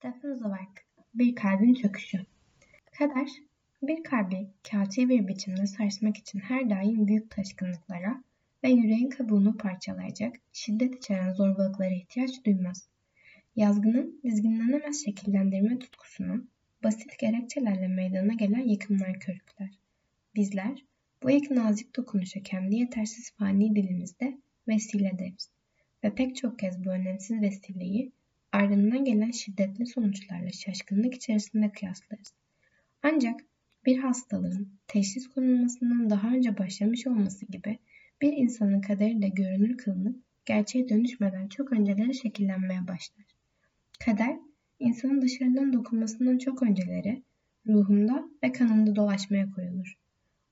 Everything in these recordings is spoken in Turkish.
Stephen Zweig Bir Kalbin Çöküşü Kader, bir kalbi kağıtçı bir biçimde sarsmak için her daim büyük taşkınlıklara ve yüreğin kabuğunu parçalayacak şiddet içeren zorbalıklara ihtiyaç duymaz. Yazgının dizginlenemez şekillendirme tutkusunu basit gerekçelerle meydana gelen yıkımlar körükler. Bizler bu ilk nazik dokunuşa kendi yetersiz fani dilimizde vesile deriz ve pek çok kez bu önemsiz vesileyi ardından gelen şiddetli sonuçlarla şaşkınlık içerisinde kıyaslarız. Ancak bir hastalığın teşhis konulmasından daha önce başlamış olması gibi bir insanın kaderi de görünür kılınıp gerçeğe dönüşmeden çok önceleri şekillenmeye başlar. Kader, insanın dışarıdan dokunmasından çok önceleri ruhunda ve kanında dolaşmaya koyulur.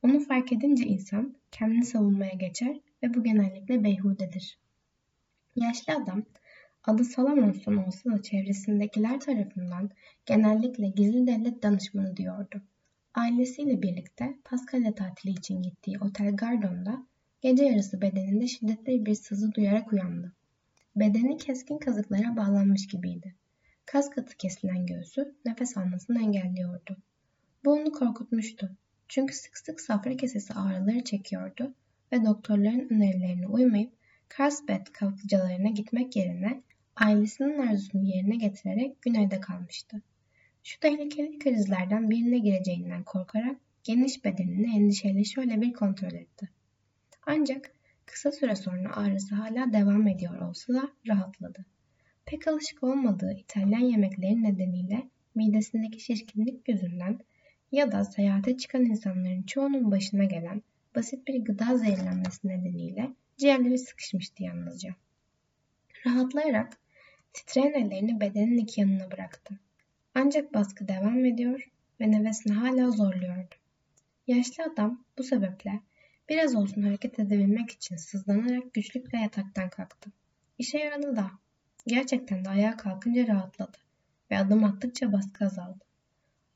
Onu fark edince insan kendini savunmaya geçer ve bu genellikle beyhudedir. Yaşlı adam adı Salamonson olsa da çevresindekiler tarafından genellikle gizli devlet danışmanı diyordu. Ailesiyle birlikte Paskalya tatili için gittiği Otel Gardon'da gece yarısı bedeninde şiddetli bir sızı duyarak uyandı. Bedeni keskin kazıklara bağlanmış gibiydi. Kas katı kesilen göğsü nefes almasını engelliyordu. Bu onu korkutmuştu. Çünkü sık sık safra kesesi ağrıları çekiyordu ve doktorların önerilerine uymayıp Carlsbad kaplıcalarına gitmek yerine ailesinin arzusunu yerine getirerek güneyde kalmıştı. Şu tehlikeli krizlerden birine gireceğinden korkarak geniş bedenini endişeyle şöyle bir kontrol etti. Ancak kısa süre sonra ağrısı hala devam ediyor olsa da rahatladı. Pek alışık olmadığı İtalyan yemekleri nedeniyle midesindeki şişkinlik yüzünden ya da seyahate çıkan insanların çoğunun başına gelen basit bir gıda zehirlenmesi nedeniyle ciğerleri sıkışmıştı yalnızca. Rahatlayarak titreyen ellerini bedenin iki yanına bıraktı. Ancak baskı devam ediyor ve nefesini hala zorluyordu. Yaşlı adam bu sebeple biraz olsun hareket edebilmek için sızlanarak güçlükle yataktan kalktı. İşe yaradı da. Gerçekten de ayağa kalkınca rahatladı ve adım attıkça baskı azaldı.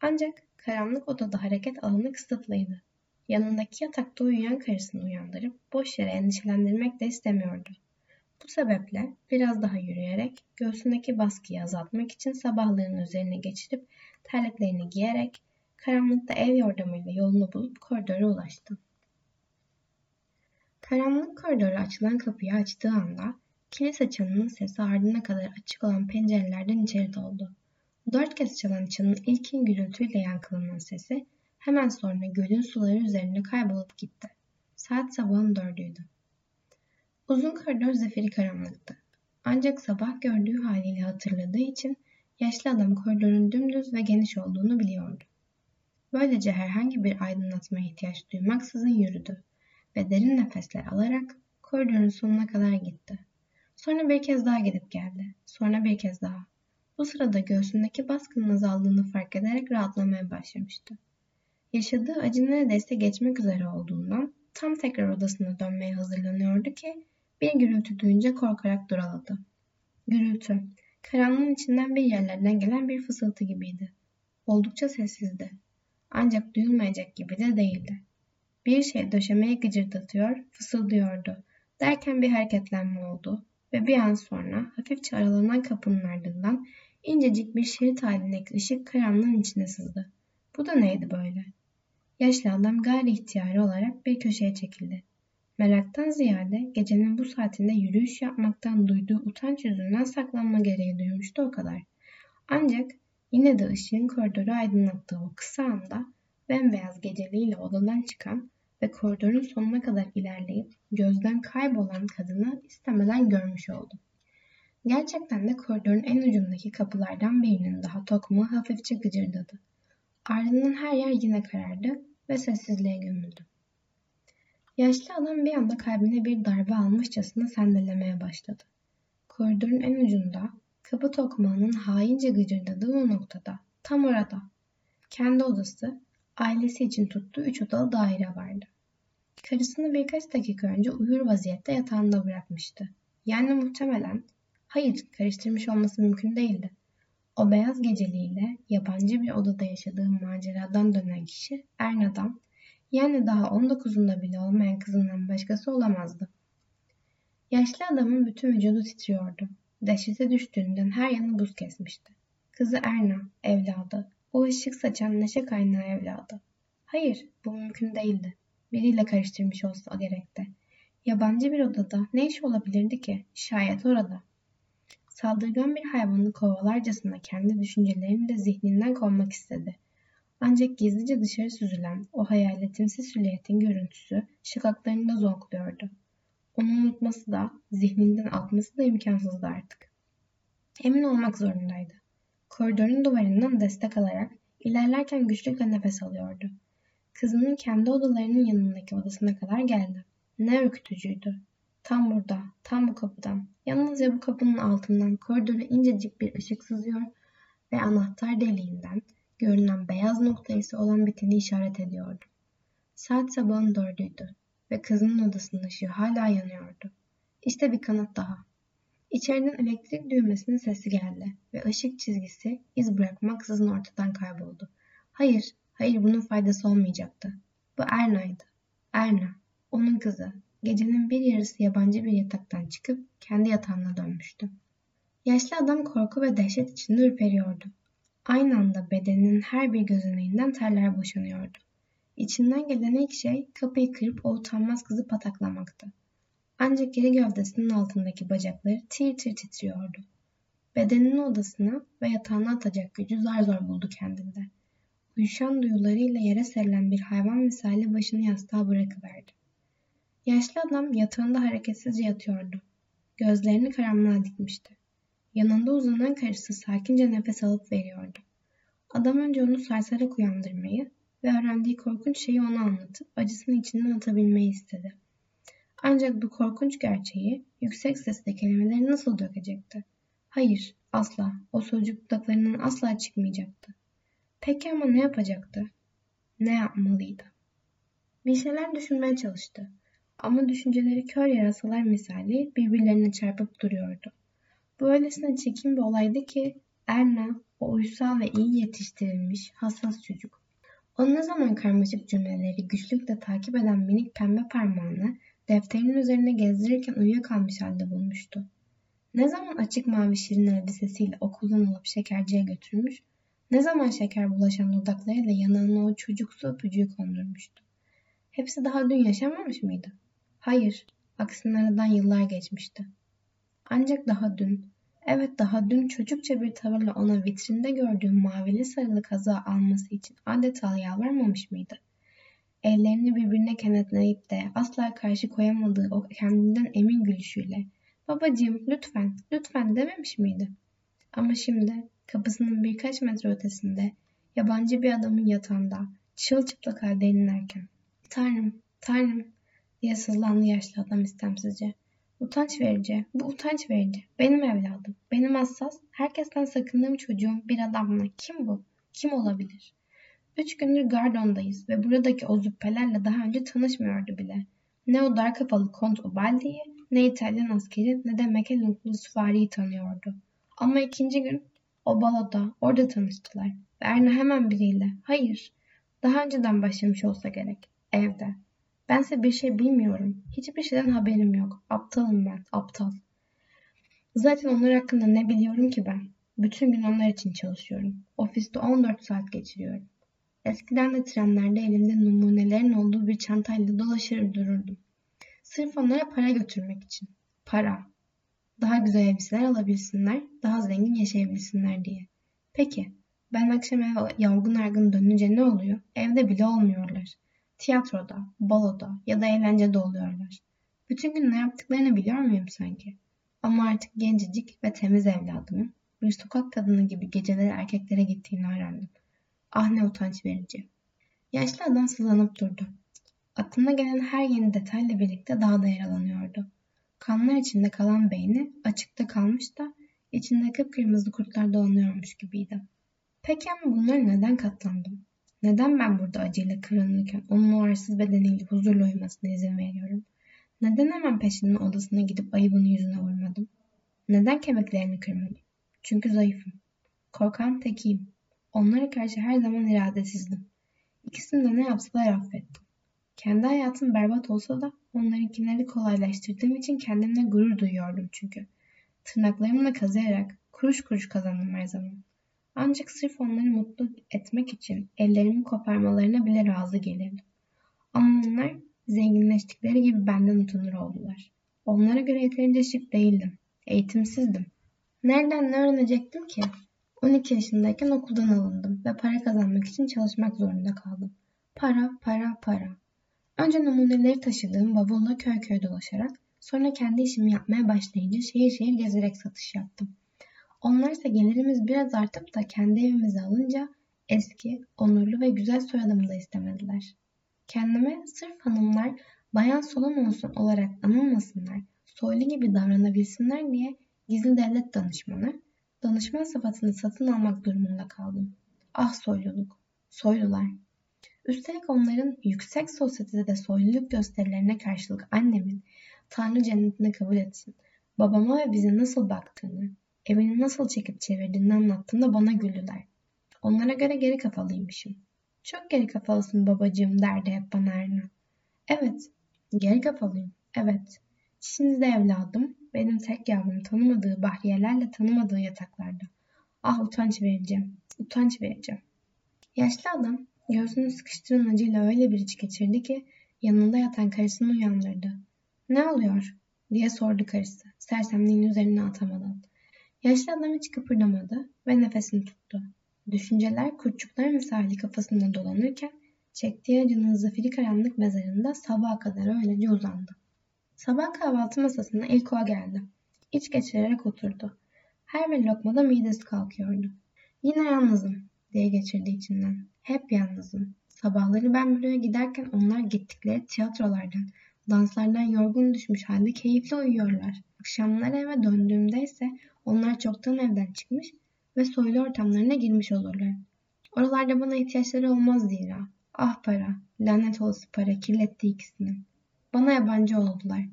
Ancak karanlık odada hareket alanı kısıtlıydı. Yanındaki yatakta uyuyan karısını uyandırıp boş yere endişelendirmek de istemiyordu. Bu sebeple biraz daha yürüyerek göğsündeki baskıyı azaltmak için sabahlarının üzerine geçirip terliklerini giyerek karanlıkta el yordamıyla yolunu bulup koridora ulaştı. Karanlık koridora açılan kapıyı açtığı anda kilise çanının sesi ardına kadar açık olan pencerelerden içeri doldu. Dört kez çalan çanın ilkin gürültüyle yankılanan sesi hemen sonra gölün suları üzerinde kaybolup gitti. Saat sabahın dördüydü. Uzun koridor zifiri karanlıktı. Ancak sabah gördüğü haliyle hatırladığı için yaşlı adam koridorun dümdüz ve geniş olduğunu biliyordu. Böylece herhangi bir aydınlatmaya ihtiyaç duymaksızın yürüdü ve derin nefesler alarak koridorun sonuna kadar gitti. Sonra bir kez daha gidip geldi. Sonra bir kez daha. Bu sırada göğsündeki baskının azaldığını fark ederek rahatlamaya başlamıştı. Yaşadığı acı neredeyse geçmek üzere olduğundan tam tekrar odasına dönmeye hazırlanıyordu ki bir gürültü duyunca korkarak duraladı. Gürültü, karanlığın içinden bir yerlerden gelen bir fısıltı gibiydi. Oldukça sessizdi. Ancak duyulmayacak gibi de değildi. Bir şey döşemeyi gıcırdatıyor, fısıldıyordu. Derken bir hareketlenme oldu ve bir an sonra hafifçe aralanan kapının ardından incecik bir şerit halindeki ışık karanlığın içine sızdı. Bu da neydi böyle? Yaşlı adam gayri ihtiyari olarak bir köşeye çekildi. Meraktan ziyade gecenin bu saatinde yürüyüş yapmaktan duyduğu utanç yüzünden saklanma gereği duymuştu o kadar. Ancak yine de ışığın koridoru aydınlattığı o kısa anda bembeyaz geceliğiyle odadan çıkan ve koridorun sonuna kadar ilerleyip gözden kaybolan kadını istemeden görmüş oldu. Gerçekten de koridorun en ucundaki kapılardan birinin daha tokmuğu hafifçe gıcırdadı. Ardından her yer yine karardı ve sessizliğe gömüldü. Yaşlı adam bir anda kalbine bir darbe almışçasına sendelemeye başladı. Koridorun en ucunda, kapı tokmağının haince gıcırdadığı o noktada, tam orada, kendi odası, ailesi için tuttuğu üç odalı daire vardı. Karısını birkaç dakika önce uyur vaziyette yatağında bırakmıştı. Yani muhtemelen, hayır karıştırmış olması mümkün değildi. O beyaz geceliğiyle yabancı bir odada yaşadığı maceradan dönen kişi Erna'dan yani daha 19'unda bile olmayan kızından başkası olamazdı. Yaşlı adamın bütün vücudu titriyordu. Dehşete düştüğünden her yanı buz kesmişti. Kızı Erna, evladı. O ışık saçan neşe kaynağı evladı. Hayır, bu mümkün değildi. Biriyle karıştırmış olsa gerekti. Yabancı bir odada ne iş olabilirdi ki? Şayet orada. Saldırgan bir hayvanı kovalarcasına kendi düşüncelerini de zihninden kovmak istedi. Ancak gizlice dışarı süzülen o hayaletimsi silüetin görüntüsü şakaklarında zonkluyordu. Onu unutması da, zihninden atması da imkansızdı artık. Emin olmak zorundaydı. Koridorun duvarından destek alarak ilerlerken güçlükle nefes alıyordu. Kızının kendi odalarının yanındaki odasına kadar geldi. Ne ürkütücüydü. Tam burada, tam bu kapıdan, yalnızca bu kapının altından koridora incecik bir ışık sızıyor ve anahtar deliğinden görünen beyaz nokta ise olan biteni işaret ediyordu. Saat sabahın dördüydü ve kızının odasının ışığı hala yanıyordu. İşte bir kanıt daha. İçeriden elektrik düğmesinin sesi geldi ve ışık çizgisi iz bırakmaksızın ortadan kayboldu. Hayır, hayır bunun faydası olmayacaktı. Bu Erna'ydı. Erna, onun kızı. Gecenin bir yarısı yabancı bir yataktan çıkıp kendi yatağına dönmüştü. Yaşlı adam korku ve dehşet içinde ürperiyordu. Aynı anda bedeninin her bir gözeneğinden terler boşanıyordu. İçinden gelen ilk şey kapıyı kırıp o utanmaz kızı pataklamaktı. Ancak geri gövdesinin altındaki bacakları tir tir titriyordu. Bedeninin odasına ve yatağına atacak gücü zar zor buldu kendinde. Uyuşan duyularıyla yere serilen bir hayvan misali başını yastığa bırakıverdi. Yaşlı adam yatağında hareketsizce yatıyordu. Gözlerini karanlığa dikmişti. Yanında uzanan karısı sakince nefes alıp veriyordu. Adam önce onu sarsarak uyandırmayı ve öğrendiği korkunç şeyi ona anlatıp acısını içinden atabilmeyi istedi. Ancak bu korkunç gerçeği yüksek sesle kelimeleri nasıl dökecekti? Hayır, asla. O sözcük dudaklarından asla çıkmayacaktı. Peki ama ne yapacaktı? Ne yapmalıydı? Bir şeyler düşünmeye çalıştı. Ama düşünceleri kör yarasalar misali birbirlerine çarpıp duruyordu. Bu öylesine çekin bir olaydı ki Erna o uysal ve iyi yetiştirilmiş hassas çocuk. O ne zaman karmaşık cümleleri güçlükle takip eden minik pembe parmağını defterinin üzerine gezdirirken uyuyakalmış halde bulmuştu. Ne zaman açık mavi şirin elbisesiyle okuldan alıp şekerciye götürmüş, ne zaman şeker bulaşan dudaklarıyla yanağına o çocuksu öpücüğü kondurmuştu. Hepsi daha dün yaşanmamış mıydı? Hayır, aksine aradan yıllar geçmişti. Ancak daha dün, evet daha dün çocukça bir tavırla ona vitrinde gördüğüm mavili sarılı kaza alması için adeta yalvarmamış mıydı? Ellerini birbirine kenetleyip de asla karşı koyamadığı o kendinden emin gülüşüyle babacığım lütfen, lütfen dememiş miydi? Ama şimdi kapısının birkaç metre ötesinde yabancı bir adamın yatağında çılçıplak halde inlerken Tanrım, Tanrım diye sızlandı yaşlı adam istemsizce. Utanç verici, bu utanç verici. Benim evladım, benim hassas, herkesten sakındığım çocuğum bir adamla. Kim bu? Kim olabilir? Üç gündür Gardon'dayız ve buradaki o züppelerle daha önce tanışmıyordu bile. Ne o dar kafalı Kont Ubaldi'yi, ne İtalyan askeri ne de Mekelunglu süvariyi tanıyordu. Ama ikinci gün o baloda, orada tanıştılar. Ve Erna hemen biriyle, hayır, daha önceden başlamış olsa gerek, evde. Bense bir şey bilmiyorum. Hiçbir şeyden haberim yok. Aptalım ben, aptal. Zaten onlar hakkında ne biliyorum ki ben? Bütün gün onlar için çalışıyorum. Ofiste 14 saat geçiriyorum. Eskiden de trenlerde elimde numunelerin olduğu bir çantayla dolaşır dururdum. Sırf onlara para götürmek için. Para. Daha güzel elbiseler alabilsinler, daha zengin yaşayabilsinler diye. Peki, ben akşam eve yorgun argın dönünce ne oluyor? Evde bile olmuyorlar. Tiyatroda, baloda ya da eğlencede oluyorlar. Bütün gün ne yaptıklarını biliyor muyum sanki? Ama artık gencecik ve temiz evladımın bir sokak kadını gibi geceleri erkeklere gittiğini öğrendim. Ah ne utanç verici. Yaşlı adam sızlanıp durdu. Aklına gelen her yeni detayla birlikte daha da yaralanıyordu. Kanlar içinde kalan beyni açıkta kalmış da içinde kıpkırmızı kurtlar dolanıyormuş gibiydi. Peki ama bunları neden katlandım? Neden ben burada acıyla kırılırken onun o arsız bedeniyle huzurla uyumasına izin veriyorum? Neden hemen peşinin odasına gidip ayıbını yüzüne vurmadım? Neden kemiklerini kırmadım? Çünkü zayıfım. Korkan tekiyim. Onlara karşı her zaman iradesizdim. İkisini de ne yapsalar affettim. Kendi hayatım berbat olsa da onlarınkileri kolaylaştırdığım için kendimle gurur duyuyordum çünkü. Tırnaklarımla kazıyarak kuruş kuruş kazandım her zaman. Ancak sırf onları mutlu etmek için ellerimi koparmalarına bile razı gelirdim. Ama onlar zenginleştikleri gibi benden utanır oldular. Onlara göre yeterince şık değildim. Eğitimsizdim. Nereden ne öğrenecektim ki? 12 yaşındayken okuldan alındım ve para kazanmak için çalışmak zorunda kaldım. Para, para, para. Önce numuneleri taşıdığım bavulla köy köy dolaşarak, sonra kendi işimi yapmaya başlayınca şehir şehir gezerek satış yaptım. Onlarsa gelirimiz biraz artıp da kendi evimizi alınca eski, onurlu ve güzel soyadımı da istemediler. Kendime sırf hanımlar bayan solon olsun olarak anılmasınlar, soylu gibi davranabilsinler diye gizli devlet danışmanı, danışman sıfatını satın almak durumunda kaldım. Ah soyluluk, soylular. Üstelik onların yüksek sosyetede soyluluk gösterilerine karşılık annemin Tanrı cennetine kabul etsin, babama ve bize nasıl baktığını, evini nasıl çekip çevirdiğini anlattığımda bana güldüler. Onlara göre geri kafalıymışım. Çok geri kafalısın babacığım derdi hep bana Erna. Evet, geri kafalıyım. Evet. Şimdi de evladım, benim tek yavrum tanımadığı bahriyelerle tanımadığı yataklarda. Ah utanç vereceğim, utanç vereceğim. Yaşlı adam göğsünü sıkıştıran acıyla öyle bir iç geçirdi ki yanında yatan karısını uyandırdı. Ne oluyor? diye sordu karısı sersemliğin üzerine atamadan. Yaşlı adam hiç kıpırdamadı ve nefesini tuttu. Düşünceler kurtçuklar misali kafasında dolanırken çektiği acının zafiri karanlık mezarında sabaha kadar öylece uzandı. Sabah kahvaltı masasına ilk o geldi. İç geçirerek oturdu. Her bir lokmada midesi kalkıyordu. Yine yalnızım diye geçirdi içinden. Hep yalnızım. Sabahları ben buraya giderken onlar gittikleri tiyatrolardan, danslardan yorgun düşmüş halde keyifli uyuyorlar. Akşamları eve döndüğümde ise onlar çoktan evden çıkmış ve soylu ortamlarına girmiş olurlar. Oralarda bana ihtiyaçları olmaz zira. Ah para, lanet olası para kirletti ikisini. Bana yabancı oldular.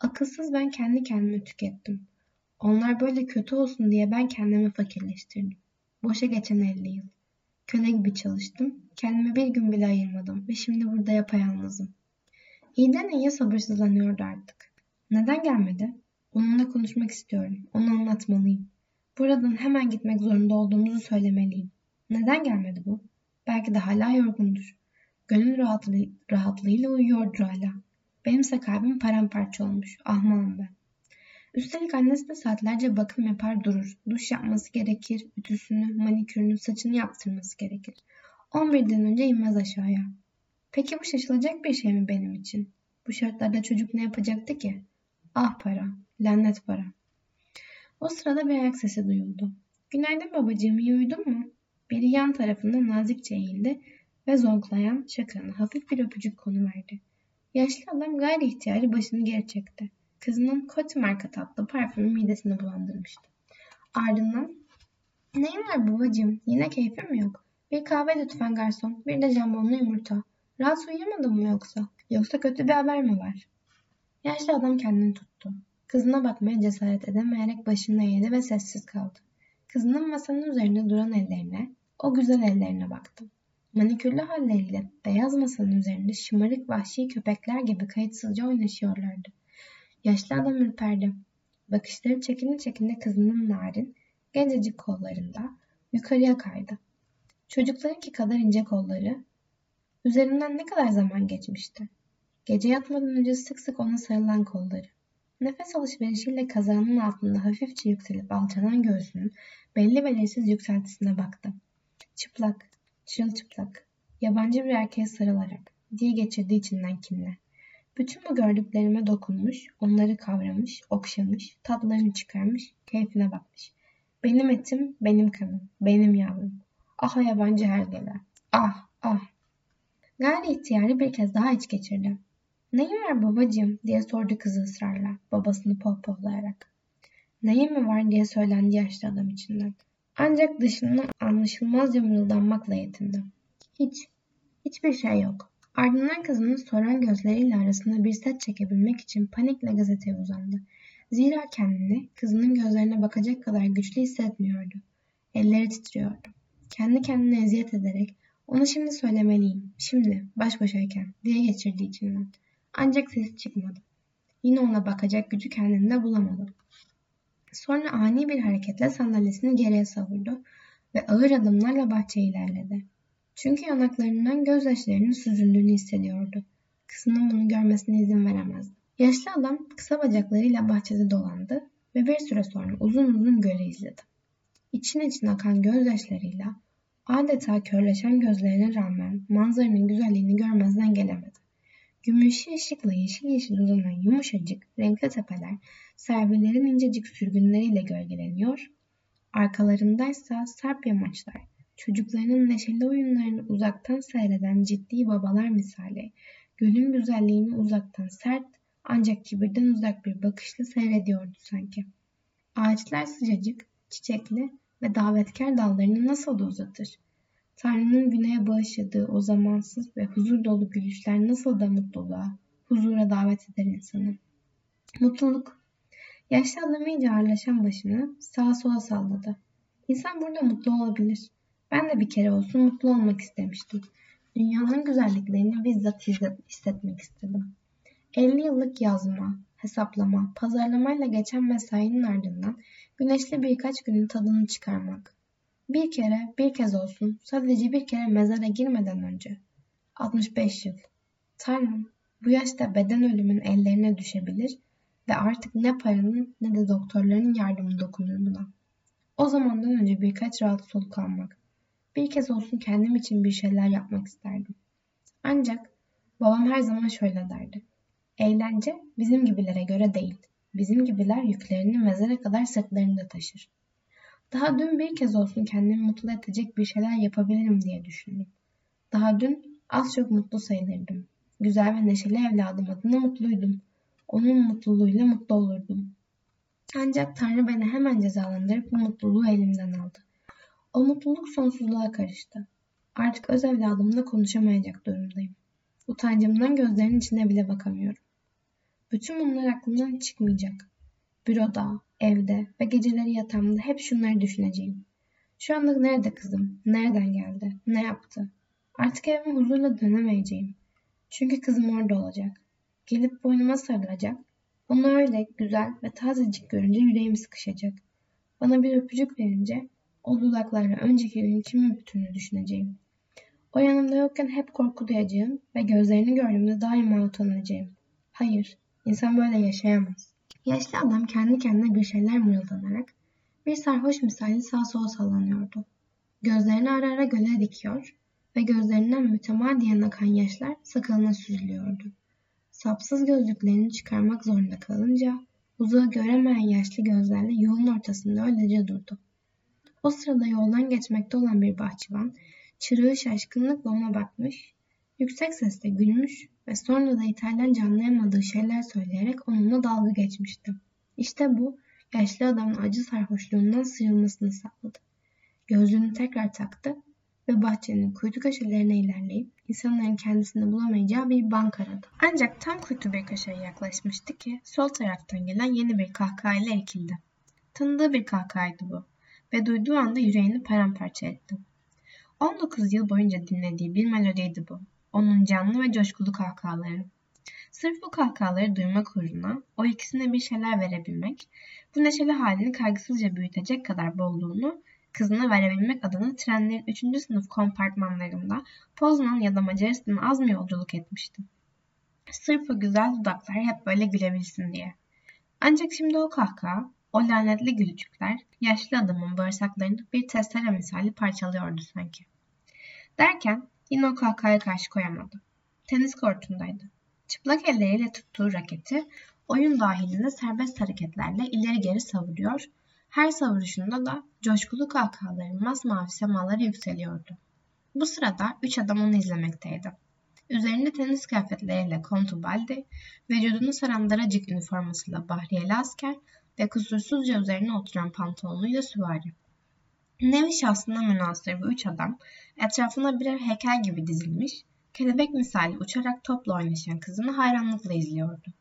Akılsız ben kendi kendimi tükettim. Onlar böyle kötü olsun diye ben kendimi fakirleştirdim. Boşa geçen 50 yıl. Köle gibi çalıştım. Kendime bir gün bile ayırmadım ve şimdi burada yapayalnızım. İyiden iyiye sabırsızlanıyordu artık. Neden gelmedi? Onunla konuşmak istiyorum. Onu anlatmalıyım. Buradan hemen gitmek zorunda olduğumuzu söylemeliyim. Neden gelmedi bu? Belki de hala yorgundur. Gönül rahatlığı, rahatlığıyla uyuyordur hala. Benimse kalbim paramparça olmuş. Ahmağım ben. Üstelik annesi de saatlerce bakım yapar durur. Duş yapması gerekir, ütüsünü, manikürünü, saçını yaptırması gerekir. 11'den önce inmez aşağıya. Peki bu şaşılacak bir şey mi benim için? Bu şartlarda çocuk ne yapacaktı ki? Ah para, lanet para. O sırada bir ayak sesi duyuldu. Günaydın babacığım, iyi uyudun mu? Biri yan tarafında nazikçe eğildi ve zonklayan çakırına hafif bir öpücük konuverdi. Yaşlı adam gayri ihtiyari başını geri çekti. Kızının Coty marka tatlı parfümü midesini bulandırmıştı. Ardından Neyin var babacığım? Yine keyfim yok? Bir kahve lütfen garson. Bir de jambonlu yumurta. Rahat uyuyamadın mı yoksa? Yoksa kötü bir haber mi var? Yaşlı adam kendini tuttu. Kızına bakmaya cesaret edemeyerek başını eğdi ve sessiz kaldı. Kızının masanın üzerinde duran ellerine, o güzel ellerine baktı. Manikürlü halleriyle beyaz masanın üzerinde şımarık vahşi köpekler gibi kayıtsızca oynaşıyorlardı. Yaşlı adam ürperdi. Bakışları çekini çekinde kızının narin, gencecik kollarında yukarıya kaydı. Çocuklarınki kadar ince kolları, üzerinden ne kadar zaman geçmişti. Gece yatmadan önce sık sık ona sarılan kolları. Nefes alışverişiyle kazanın altında hafifçe yükselip alçalan göğsünün belli belirsiz yükseltisine baktı. Çıplak, çırılçıplak, yabancı bir erkeğe sarılarak diye geçirdiği içinden kinle. Bütün bu gördüklerime dokunmuş, onları kavramış, okşamış, tatlarını çıkarmış, keyfine bakmış. Benim etim, benim kanım, benim yavrum. Ah yabancı hergele. Ah, ah. Gayri ihtiyari bir kez daha iç geçirdi. Neyin var babacığım diye sordu kızı ısrarla, babasını pohpohlayarak. Neyin mi var diye söylendi yaşlı adam içinden. Ancak dışından anlaşılmazca mırıldanmakla yetindi. Hiç, hiçbir şey yok. Ardından kızının soran gözleriyle arasında bir set çekebilmek için panikle gazeteye uzandı. Zira kendini kızının gözlerine bakacak kadar güçlü hissetmiyordu. Elleri titriyordu. Kendi kendine eziyet ederek onu şimdi söylemeliyim, şimdi baş başayken diye geçirdi içinden. Ancak ses çıkmadı. Yine ona bakacak gücü kendinde bulamadı. Sonra ani bir hareketle sandalyesini geriye savurdu. ve ağır adımlarla bahçeye ilerledi. Çünkü yanaklarından gözyaşlarının süzüldüğünü hissediyordu. Kızının bunu görmesine izin veremezdi. Yaşlı adam kısa bacaklarıyla bahçede dolandı ve bir süre sonra uzun uzun göle izledi. İçin için akan gözyaşlarıyla adeta körleşen gözlerine rağmen manzaranın güzelliğini görmezden gelemedi. Gümüşü ışıkla yeşil yeşil uzanan yumuşacık, renkli tepeler servilerin incecik sürgünleriyle gölgeleniyor, arkalarındaysa sarp yamaçlar, çocuklarının neşeli oyunlarını uzaktan seyreden ciddi babalar misali, gölün güzelliğini uzaktan sert ancak kibirden uzak bir bakışla seyrediyordu sanki. Ağaçlar sıcacık, çiçekli ve davetkar dallarını nasıl da uzatır. Tanrı'nın güneye bağışladığı o zamansız ve huzur dolu gülüşler nasıl da mutluluğa, huzura davet eder insanı. Mutluluk. Yaşlı adam iyice ağırlaşan başını sağa sola salladı. İnsan burada mutlu olabilir. Ben de bir kere olsun mutlu olmak istemiştim. Dünyanın güzelliklerini bizzat hissetmek istedim. 50 yıllık yazma, hesaplama, pazarlamayla geçen mesainin ardından güneşli birkaç günün tadını çıkarmak. Bir kere, bir kez olsun, sadece bir kere mezara girmeden önce. 65 yıl. Tanrım, bu yaşta beden ölümün ellerine düşebilir ve artık ne paranın ne de doktorların yardımı dokunur buna. O zamandan önce birkaç rahat soluk almak. Bir kez olsun kendim için bir şeyler yapmak isterdim. Ancak babam her zaman şöyle derdi. Eğlence bizim gibilere göre değil. Bizim gibiler yüklerini mezara kadar sırtlarında taşır. Daha dün bir kez olsun kendimi mutlu edecek bir şeyler yapabilirim diye düşündüm. Daha dün az çok mutlu sayılırdım. Güzel ve neşeli evladım adına mutluydum. Onun mutluluğuyla mutlu olurdum. Ancak Tanrı beni hemen cezalandırıp bu mutluluğu elimden aldı. O mutluluk sonsuzluğa karıştı. Artık öz evladımla konuşamayacak durumdayım. Utancımdan gözlerinin içine bile bakamıyorum. Bütün bunlar aklımdan çıkmayacak. Büroda, evde ve geceleri yatağımda hep şunları düşüneceğim. Şu anda nerede kızım? Nereden geldi? Ne yaptı? Artık evime huzurla dönemeyeceğim. Çünkü kızım orada olacak. Gelip boynuma sarılacak. Onu öyle güzel ve tazecik görünce yüreğim sıkışacak. Bana bir öpücük verince o dudaklarla önceki gün kimin bütününü düşüneceğim. O yanımda yokken hep korku duyacağım ve gözlerini gördüğümde daima utanacağım. Hayır, insan böyle yaşayamaz. Yaşlı adam kendi kendine bir şeyler mırıldanarak bir sarhoş misali sağ sola sallanıyordu. Gözlerini ara ara göle dikiyor ve gözlerinden mütemadiyen akan yaşlar sakalına süzülüyordu. Sapsız gözlüklerini çıkarmak zorunda kalınca uzağı göremeyen yaşlı gözlerle yolun ortasında öylece durdu. O sırada yoldan geçmekte olan bir bahçıvan çırağı şaşkınlıkla ona bakmış, yüksek sesle gülmüş ve sonra da İtalyanca anlayamadığı şeyler söyleyerek onunla dalga geçmişti. İşte bu yaşlı adamın acı sarhoşluğundan sıyrılmasını sağladı. Gözlüğünü tekrar taktı ve bahçenin kuytu köşelerine ilerleyip insanların kendisini bulamayacağı bir bank aradı. Ancak tam kuytu bir köşeye yaklaşmıştı ki sol taraftan gelen yeni bir kahkahayla irkildi. Tanıdığı bir kahkahaydı bu ve duyduğu anda yüreğini paramparça etti. 19 yıl boyunca dinlediği bir melodiydi bu. Onun canlı ve coşkulu kahkahaları. Sırf bu kahkahaları duymak uğruna o ikisine bir şeyler verebilmek, bu neşeli halini kaygısızca büyütecek kadar bolluğunu kızına verebilmek adına trenlerin 3. sınıf kompartmanlarında Poznan ya da Macaristan'a az mı yolculuk etmişti. Sırf o güzel dudaklar hep böyle gülebilsin diye. Ancak şimdi o kahkaha, o lanetli gülücükler yaşlı adamın bağırsaklarını bir testere misali parçalıyordu sanki. Derken yine o kahkahaya karşı koyamadı. Tenis kortundaydı. Çıplak elleriyle tuttuğu raketi oyun dahilinde serbest hareketlerle ileri geri savuruyor, her savuruşunda da coşkulu kahkahaların masmavi semaları yükseliyordu. Bu sırada üç adam onu izlemekteydi. Üzerinde tenis kıyafetleriyle Kontubaldi, vücudunu saran daracık üniformasıyla Bahriyeli asker ve kusursuzca üzerine oturan pantolonuyla süvari. Nevi şahsına münasır bu üç adam etrafına birer heykel gibi dizilmiş, kelebek misali uçarak topla oynaşan kızını hayranlıkla izliyordu.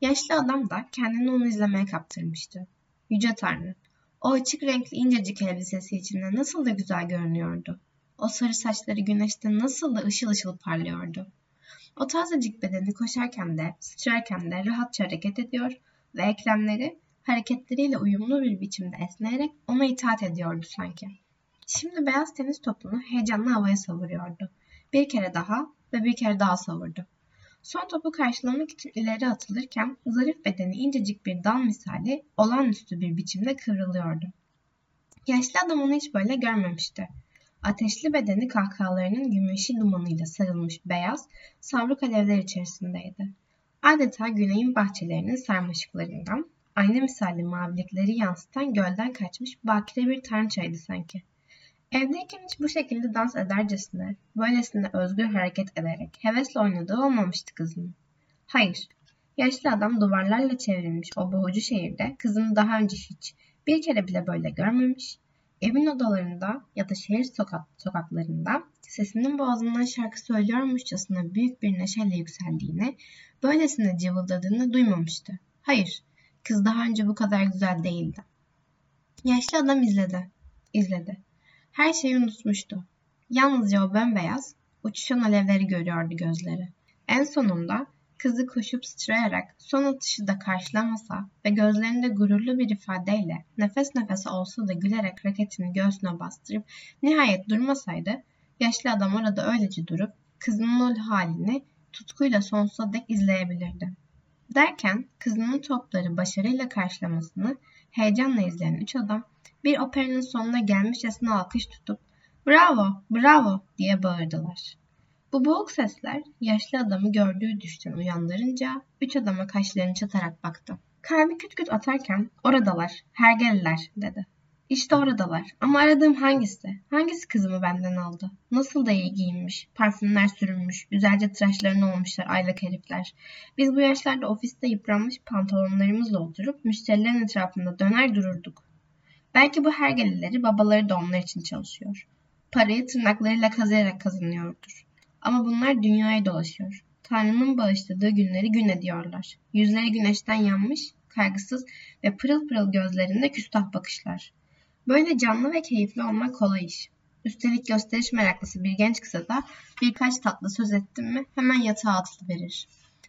Yaşlı adam da kendini onu izlemeye kaptırmıştı. Yüce Tanrı, o açık renkli incecik elbisesi içinde nasıl da güzel görünüyordu. O sarı saçları güneşte nasıl da ışıl ışıl parlıyordu. O tazecik bedeni koşarken de, sıçrarken de rahatça hareket ediyor ve eklemleri hareketleriyle uyumlu bir biçimde esneyerek ona itaat ediyordu sanki. Şimdi beyaz tenis topunu heyecanla havaya savuruyordu. Bir kere daha ve bir kere daha savurdu. Son topu karşılamak için ileri atılırken zarif bedeni incecik bir dal misali olağanüstü bir biçimde kıvrılıyordu. Yaşlı adam onu hiç böyle görmemişti. Ateşli bedeni kahkahalarının gümüşü dumanıyla sarılmış beyaz, savruk alevler içerisindeydi. Adeta güneyin bahçelerinin sarmaşıklarından, ayna misali mavilikleri yansıtan gölden kaçmış bakire bir tanrıçaydı sanki. Evdeyken hiç bu şekilde dans edercesine, böylesine özgür hareket ederek hevesle oynadığı olmamıştı kızının. Hayır, yaşlı adam duvarlarla çevrilmiş o boğucu şehirde kızını daha önce hiç, bir kere bile böyle görmemiş, evin odalarında ya da şehir sokak, sokaklarında sesinin boğazından şarkı söylüyormuşçasına büyük bir neşeyle yükseldiğini, böylesine cıvıldadığını duymamıştı. Hayır, kız daha önce bu kadar güzel değildi. Yaşlı adam izledi, izledi. Her şeyi unutmuştu. Yalnızca o bembeyaz, uçuşan alevleri görüyordu gözleri. En sonunda kızı koşup sıçrayarak son atışı da karşılamasa ve gözlerinde gururlu bir ifadeyle nefes nefese olsa da gülerek raketini göğsüne bastırıp nihayet durmasaydı yaşlı adam orada öylece durup kızının o halini tutkuyla sonsuza dek izleyebilirdi. Derken kızının topları başarıyla karşılamasını heyecanla izleyen üç adam bir operanın sonuna gelmişçesine alkış tutup ''Bravo, bravo!'' diye bağırdılar. Bu boğuk sesler yaşlı adamı gördüğü düşten uyandırınca üç adama kaşlarını çatarak baktı. Kalbi küt küt atarken oradalar, hergeliler dedi. İşte oradalar ama aradığım hangisi? Hangisi kızımı benden aldı? Nasıl da iyi giyinmiş, parfümler sürünmüş, güzelce tıraşlarını olmuşlar aylak herifler. Biz bu yaşlarda ofiste yıpranmış pantolonlarımızla oturup müşterilerin etrafında döner dururduk. Belki bu hergelileri babaları da onlar için çalışıyor. Parayı tırnaklarıyla kazıyarak kazanıyordur. Ama bunlar dünyayı dolaşıyor. Tanrı'nın bağışladığı günleri gün ediyorlar. Yüzleri güneşten yanmış, kaygısız ve pırıl pırıl gözlerinde küstah bakışlar. Böyle canlı ve keyifli olmak kolay iş. Üstelik gösteriş meraklısı bir genç kısa da birkaç tatlı söz ettim mi hemen yatağa atılıverir.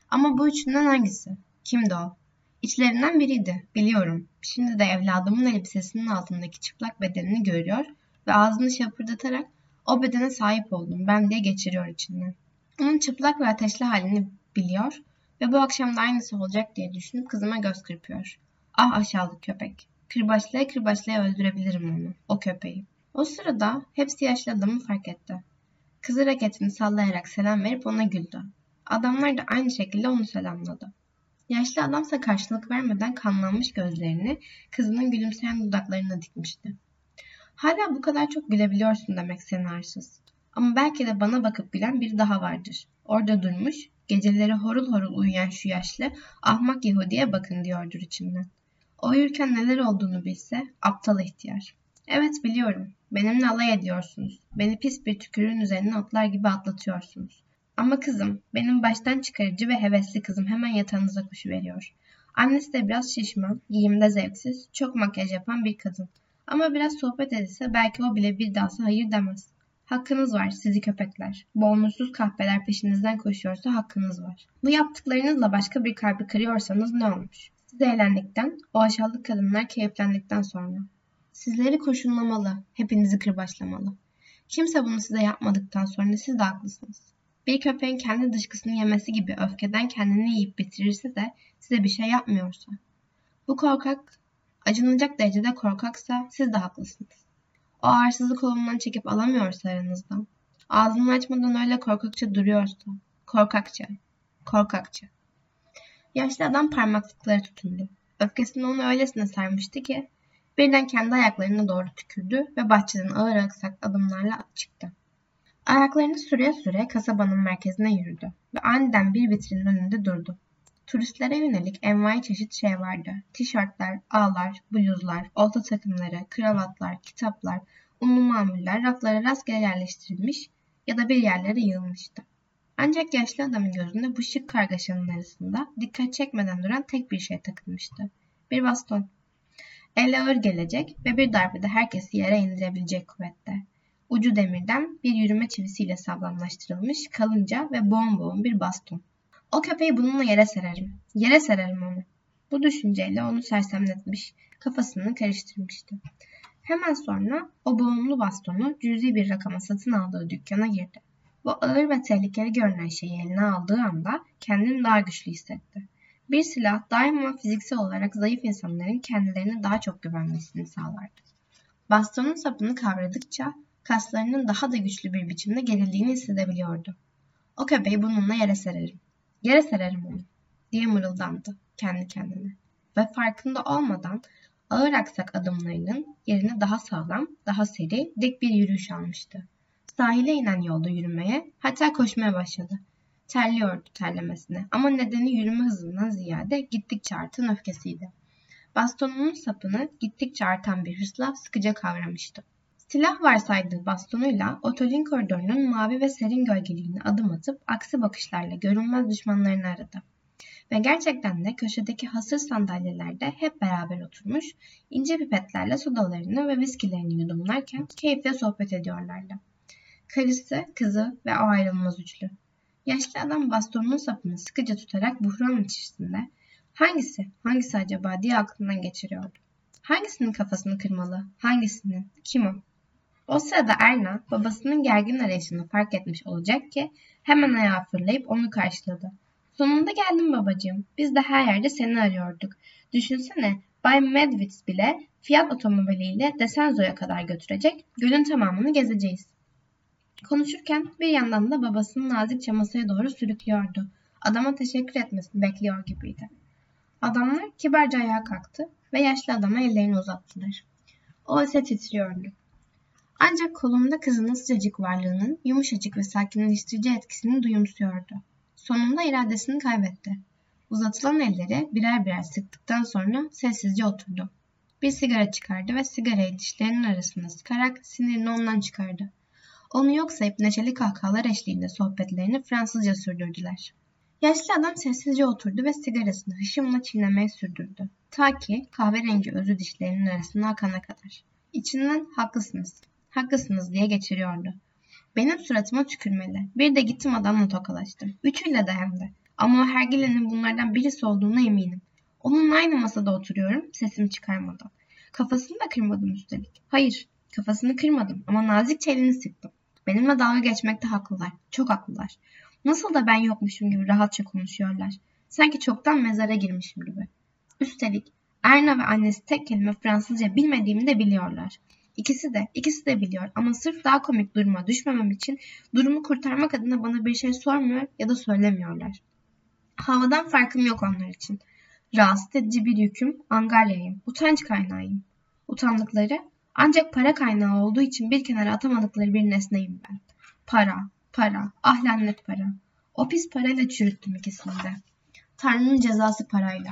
Ama bu üçünden hangisi? Kimdi o? İçlerinden biriydi, biliyorum. Şimdi de evladımın elbisesinin altındaki çıplak bedenini görüyor ve ağzını şapırdatarak o bedene sahip oldum ben diye geçiriyor içinden. Onun çıplak ve ateşli halini biliyor ve bu akşam da aynısı olacak diye düşünüp kızıma göz kırpıyor. Ah aşağılık köpek. Kırbaçlaya kırbaçlaya öldürebilirim onu, o köpeği. O sırada hepsi yaşlı adamı fark etti. Kızı raketini sallayarak selam verip ona güldü. Adamlar da aynı şekilde onu selamladı. Yaşlı adamsa karşılık vermeden kanlanmış gözlerini kızının gülümseyen dudaklarına dikmişti. Hala bu kadar çok gülebiliyorsun demek sen arsız. Ama belki de bana bakıp gülen biri daha vardır. Orada durmuş, geceleri horul horul uyuyan şu yaşlı, ahmak Yahudi'ye bakın diyordur içinden. O uyurken neler olduğunu bilse, aptal ihtiyar. Evet biliyorum, benimle alay ediyorsunuz. Beni pis bir tükürüğün üzerine atlar gibi atlatıyorsunuz. Ama kızım, benim baştan çıkarıcı ve hevesli kızım hemen yatağınıza veriyor. Annesi de biraz şişman, giyimde zevksiz, çok makyaj yapan bir kadın. Ama biraz sohbet edilse belki o bile bir dansa hayır demez. Hakkınız var sizi köpekler. Boğulmuşsuz kahpeler peşinizden koşuyorsa hakkınız var. Bu yaptıklarınızla başka bir kalbi kırıyorsanız ne olmuş? Siz eğlendikten, o aşağılık kadınlar keyiflendikten sonra. Sizleri koşunlamalı, hepinizi kırbaçlamalı. Kimse bunu size yapmadıktan sonra siz de haklısınız. Bir köpeğin kendi dışkısını yemesi gibi öfkeden kendini yiyip bitirirse de size bir şey yapmıyorsa. Bu korkak acınılacak derecede korkaksa siz de haklısınız. O arsızı kolundan çekip alamıyorsa aranızdan. Ağzını açmadan öyle korkakça duruyorsa. Korkakça. Korkakça. Yaşlı adam parmaklıkları tutundu. Öfkesini onu öylesine sarmıştı ki birden kendi ayaklarına doğru tükürdü ve bahçeden ağır aksak adımlarla çıktı. Ayaklarını süre süre kasabanın merkezine yürüdü ve aniden bir vitrinin önünde durdu. Turistlere yönelik envai çeşit şey vardı. Tişörtler, ağlar, bluzlar, olta takımları, kravatlar, kitaplar, unlu mamuller raflara rastgele yerleştirilmiş ya da bir yerlere yığılmıştı. Ancak yaşlı adamın gözünde bu şık kargaşanın arasında dikkat çekmeden duran tek bir şey takılmıştı. Bir baston. Elle ağır gelecek ve bir darbede herkesi yere indirebilecek kuvvette. Ucu demirden bir yürüme çivisiyle sağlamlaştırılmış kalınca ve boğum boğum bir baston. O köpeği bununla yere sererim. Yere sererim onu. Bu düşünceyle onu sersemletmiş, kafasını karıştırmıştı. Hemen sonra o boğumlu bastonu cüzi bir rakama satın aldığı dükkana girdi. Bu ağır ve tehlikeli görünen şeyi eline aldığı anda kendini daha güçlü hissetti. Bir silah daima fiziksel olarak zayıf insanların kendilerine daha çok güvenmesini sağlardı. Bastonun sapını kavradıkça kaslarının daha da güçlü bir biçimde gerildiğini hissedebiliyordu. O köpeği bununla yere sererim. Yere sererim onu diye mırıldandı kendi kendine. Ve farkında olmadan ağır aksak adımlarının yerine daha sağlam, daha seri, dik bir yürüyüş almıştı. Sahile inen yolda yürümeye, hatta koşmaya başladı. Terliyordu terlemesine ama nedeni yürüme hızından ziyade gittikçe artan öfkesiydi. Bastonunun sapını gittikçe artan bir hırsla sıkıca kavramıştı. Silah varsaydığı bastonuyla otelin koridorunun mavi ve serin gölgeliğine adım atıp aksi bakışlarla görünmez düşmanlarını aradı. Ve gerçekten de köşedeki hasır sandalyelerde hep beraber oturmuş, ince pipetlerle sodalarını ve viskilerini yudumlarken keyifle sohbet ediyorlardı. Karısı, kızı ve o ayrılmaz üçlü. Yaşlı adam bastonunun sapını sıkıca tutarak buhran içerisinde hangisi, hangisi acaba diye aklından geçiriyordu. Hangisinin kafasını kırmalı, hangisinin, kim o? O sırada Erna babasının gergin arayışını fark etmiş olacak ki hemen ayağa fırlayıp onu karşıladı. Sonunda geldin babacığım. Biz de her yerde seni arıyorduk. Düşünsene Bay Medwitz bile Fiat otomobiliyle Desenzo'ya kadar götürecek. Gölün tamamını gezeceğiz. Konuşurken bir yandan da babasının nazikçe masaya doğru sürüklüyordu. Adama teşekkür etmesini bekliyor gibiydi. Adamlar kibarca ayağa kalktı ve yaşlı adama ellerini uzattılar. O ise titriyordu. Ancak kolunda kızının sıcacık varlığının yumuşacık ve sakinleştirici etkisini duyumsuyordu. Sonunda iradesini kaybetti. Uzatılan elleri birer birer sıktıktan sonra sessizce oturdu. Bir sigara çıkardı ve sigarayı dişlerinin arasına sıkarak sinirini ondan çıkardı. Onu yok sayıp neşeli kahkahalar eşliğinde sohbetlerini Fransızca sürdürdüler. Yaşlı adam sessizce oturdu ve sigarasını hışımla çiğnemeye sürdürdü. Ta ki kahverengi özü dişlerinin arasına akana kadar. İçinden haklısınız, haklısınız diye geçiriyordu. Benim suratıma tükürmeli. Bir de gittim adamla tokalaştım. Üçüyle de hem de. Ama o hergilenin bunlardan birisi olduğuna eminim. Onunla aynı masada oturuyorum, sesimi çıkarmadan. Kafasını da kırmadım üstelik. Hayır, kafasını kırmadım ama nazikçe elini sıktım. Benimle dalga geçmekte haklılar. Çok haklılar. Nasıl da ben yokmuşum gibi rahatça konuşuyorlar. Sanki çoktan mezara girmişim gibi. Üstelik Erna ve annesi tek kelime Fransızca bilmediğimi de biliyorlar. İkisi de, ikisi de biliyor ama sırf daha komik duruma düşmemem için durumu kurtarmak adına bana bir şey sormuyor ya da söylemiyorlar. Havadan farkım yok onlar için. Rahatsız edici bir yüküm, angaryayım, utanç kaynağıyım. Utandıkları ancak para kaynağı olduğu için bir kenara atamadıkları bir nesneyim ben. Para, para, ah lanet para. O pis parayla çürüttüm ikisini de. Tanrı'nın cezası parayla.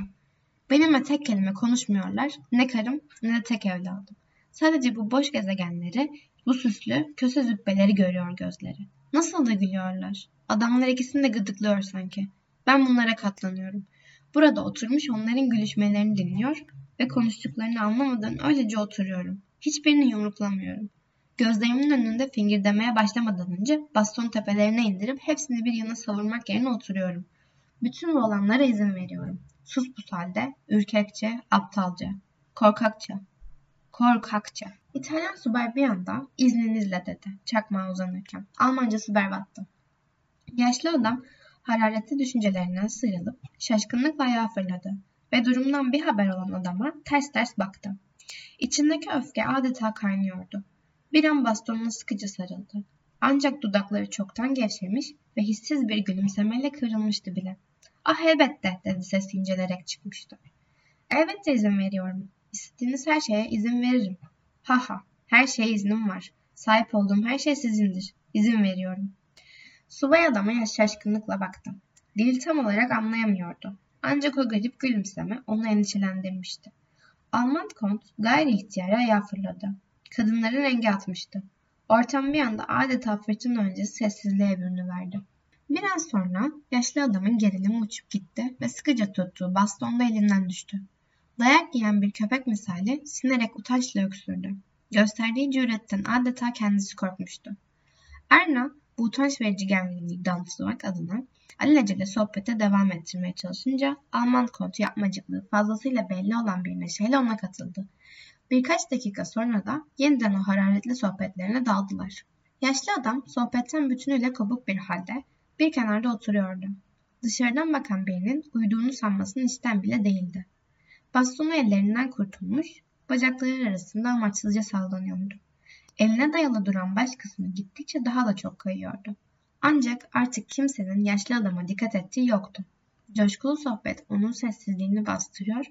Benimle tek kelime konuşmuyorlar, ne karım ne de tek evladım. Sadece bu boş gezegenleri, bu süslü, köse zübbeleri görüyor gözleri. Nasıl da gülüyorlar. Adamlar ikisini de gıdıklıyor sanki. Ben bunlara katlanıyorum. Burada oturmuş onların gülüşmelerini dinliyor ve konuştuklarını anlamadan öylece oturuyorum. Hiçbirini yumruklamıyorum. Gözlerimin önünde fingirdemeye başlamadan önce baston tepelerine indirip hepsini bir yana savurmak yerine oturuyorum. Bütün bu olanlara izin veriyorum. Sus pus halde, ürkekçe, aptalca, korkakça, korkakça. İtalyan subay bir anda izninizle dedi çakmağa uzanırken. Almancası berbattı. Yaşlı adam hararetli düşüncelerinden sıyrılıp şaşkınlıkla ayağa fırladı ve durumdan bir haber olan adama ters ters baktı. İçindeki öfke adeta kaynıyordu. Bir an bastonuna sıkıcı sarıldı. Ancak dudakları çoktan gevşemiş ve hissiz bir gülümsemeyle kırılmıştı bile. Ah elbette dedi sesi incelerek çıkmıştı. Elbette izin veriyorum. İstediğiniz her şeye izin veririm. Ha ha, her şeye iznim var. Sahip olduğum her şey sizindir. İzin veriyorum. Subay adama şaşkınlıkla baktı. Dili tam olarak anlayamıyordu. Ancak o garip gülümseme onu endişelendirmişti. Alman kont gayri ihtiyari ayağa fırladı. Kadınların rengi atmıştı. Ortam bir anda adeta fırtına öncesi sessizliğe bürünüverdi. Biraz sonra yaşlı adamın gerilimi uçup gitti ve sıkıca tuttuğu bastonda elinden düştü. Dayak yiyen bir köpek misali sinerek utançla öksürdü. Gösterdiği cüretten adeta kendisi korkmuştu. Erna bu utanç verici gerginliği damıtmak adına alelacele sohbete devam ettirmeye çalışınca Alman kontu yapmacıklığı fazlasıyla belli olan bir neşeyle ona katıldı. Birkaç dakika sonra da yeniden o hararetli sohbetlerine daldılar. Yaşlı adam sohbetten bütünüyle kopuk bir halde bir kenarda oturuyordu. Dışarıdan bakan birinin uyuduğunu sanmasını isten bile değildi. Bastonu ellerinden kurtulmuş, bacakları arasında amaçsızca sallanıyordu. Eline dayalı duran baş kısmı gittikçe daha da çok kayıyordu. Ancak artık kimsenin yaşlı adama dikkat ettiği yoktu. Coşkulu sohbet onun sessizliğini bastırıyor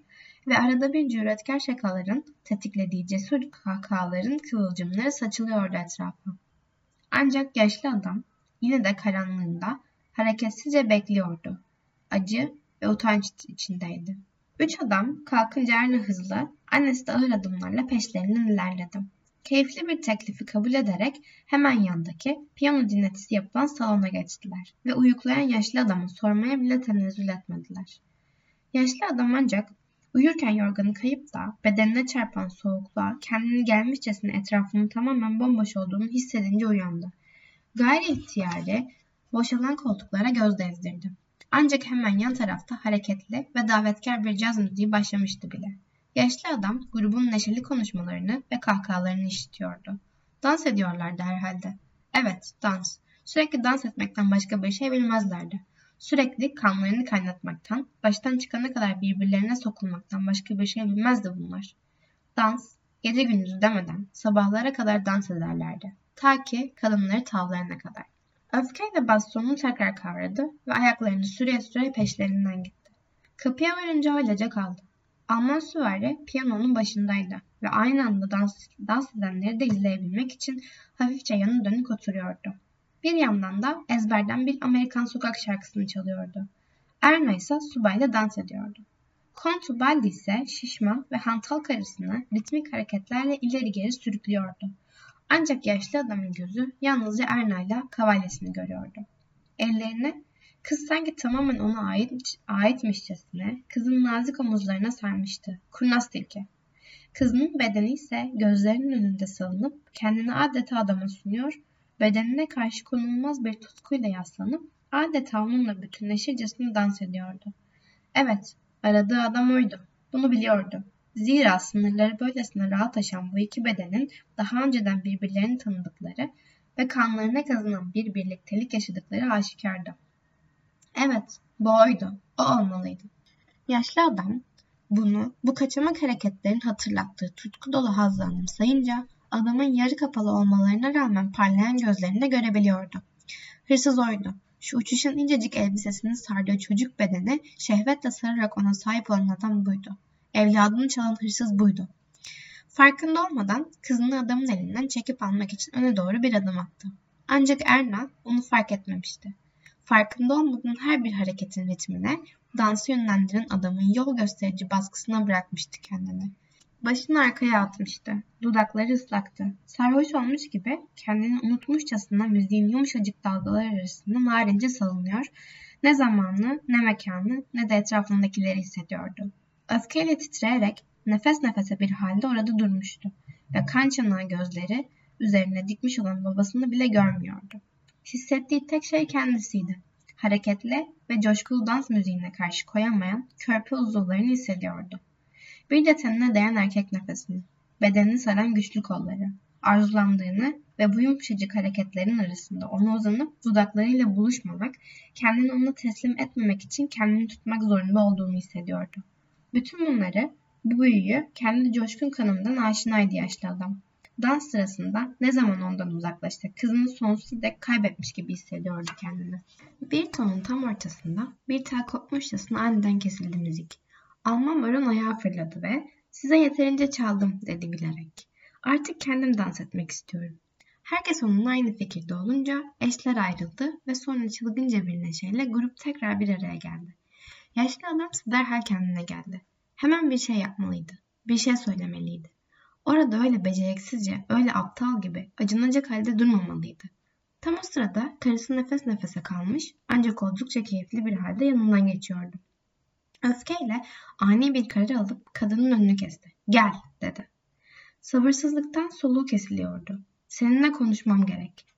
ve arada bir cüretkar şakaların tetiklediği cesur kahkahaların kıvılcımları saçılıyordu etrafa. Ancak yaşlı adam yine de karanlığında hareketsizce bekliyordu. Acı ve utanç içindeydi. Üç adam kalkınca aynı hızla, annesi de ağır adımlarla peşlerinden ilerledi. Keyifli bir teklifi kabul ederek hemen yandaki piyano dinletisi yapılan salona geçtiler ve uyuklayan yaşlı adamı sormaya bile tenezzül etmediler. Yaşlı adam ancak uyurken yorganı kayıp da bedenine çarpan soğukluğa kendini gelmişçesine etrafının tamamen bomboş olduğunu hissedince uyandı. Gayri ihtiyari boşalan koltuklara göz gezdirdi. Ancak hemen yan tarafta hareketli ve davetkar bir caz müziği başlamıştı bile. Yaşlı adam grubun neşeli konuşmalarını ve kahkahalarını işitiyordu. Dans ediyorlardı herhalde. Evet, dans. Sürekli dans etmekten başka bir şey bilmezlerdi. Sürekli kanlarını kaynatmaktan, baştan çıkana kadar birbirlerine sokulmaktan başka bir şey bilmezdi bunlar. Dans, gece gündüz demeden sabahlara kadar dans ederlerdi. Ta ki kadınları tavlarına kadar. Öfkeyle bastonunu tekrar kavradı ve ayaklarını süre süre peşlerinden gitti. Kapıya varınca öylece kaldı. Alman süvari piyanonun başındaydı ve aynı anda dans, dans edenleri de izleyebilmek için hafifçe yanı dönük oturuyordu. Bir yandan da ezberden bir Amerikan sokak şarkısını çalıyordu. Erna ise subayla dans ediyordu. Kont Baldi ise şişman ve hantal karısını ritmik hareketlerle ileri geri sürüklüyordu. Ancak yaşlı adamın gözü yalnızca Erna ile kavalyesini görüyordu. Ellerini kız sanki tamamen ona ait, aitmişçesine kızın nazik omuzlarına sarmıştı. Kurnaz tilki. Kızının bedeni ise gözlerinin önünde salınıp kendini adeta adama sunuyor, bedenine karşı konulmaz bir tutkuyla yaslanıp adeta onunla bütünleşircesine dans ediyordu. Evet, aradığı adam oydu. Bunu biliyordu. Zira sınırları böylesine rahat aşan bu iki bedenin daha önceden birbirlerini tanıdıkları ve kanlarına kazınan bir birliktelik yaşadıkları aşikardı. Evet, bu oydu. O olmalıydı. Yaşlı adam bunu bu kaçamak hareketlerin hatırlattığı tutku dolu hazla anımsayınca adamın yarı kapalı olmalarına rağmen parlayan gözlerinde görebiliyordu. Hırsız oydu. Şu uçuşan incecik elbisesini sardığı çocuk bedeni şehvetle sararak ona sahip olan adam buydu. Evladını çalan hırsız buydu. Farkında olmadan kızını adamın elinden çekip almak için öne doğru bir adım attı. Ancak Erna onu fark etmemişti. Farkında olmadan her bir hareketin ritmine dansı yönlendiren adamın yol gösterici baskısına bırakmıştı kendini. Başını arkaya atmıştı. Dudakları ıslaktı. Sarhoş olmuş gibi kendini unutmuşçasına müziğin yumuşacık dalgalar arasında narince salınıyor. Ne zamanı, ne mekanı, ne de etrafındakileri hissediyordu. Öfkeyle titreyerek nefes nefese bir halde orada durmuştu ve kan gözleri üzerine dikmiş olan babasını bile görmüyordu. Hissettiği tek şey kendisiydi. Hareketli ve coşkulu dans müziğine karşı koyamayan körpe uzuvlarını hissediyordu. Bir de tenine değen erkek nefesini, bedenini saran güçlü kolları, arzulandığını ve bu yumuşacık hareketlerin arasında ona uzanıp dudaklarıyla buluşmamak, kendini ona teslim etmemek için kendini tutmak zorunda olduğunu hissediyordu. Bütün bunları, bu büyüyü kendi coşkun kanımdan aşinaydı yaşlı adam. Dans sırasında ne zaman ondan uzaklaşsa kızını sonsuz dek kaybetmiş gibi hissediyordu kendini. Bir tonun tam ortasında bir tel kopmuşçasına aniden kesildi müzik. Alman baron ayağa fırladı ve size yeterince çaldım dedi gülerek. Artık kendim dans etmek istiyorum. Herkes onunla aynı fikirde olunca eşler ayrıldı ve sonra çılgınca bir neşeyle grup tekrar bir araya geldi. Yaşlı adam derhal kendine geldi. Hemen bir şey yapmalıydı. Bir şey söylemeliydi. Orada öyle beceriksizce, öyle aptal gibi acınacak halde durmamalıydı. Tam o sırada karısı nefes nefese kalmış ancak oldukça keyifli bir halde yanından geçiyordu. Öfkeyle ani bir karar alıp kadının önünü kesti. Gel dedi. Sabırsızlıktan soluğu kesiliyordu. Seninle konuşmam gerek.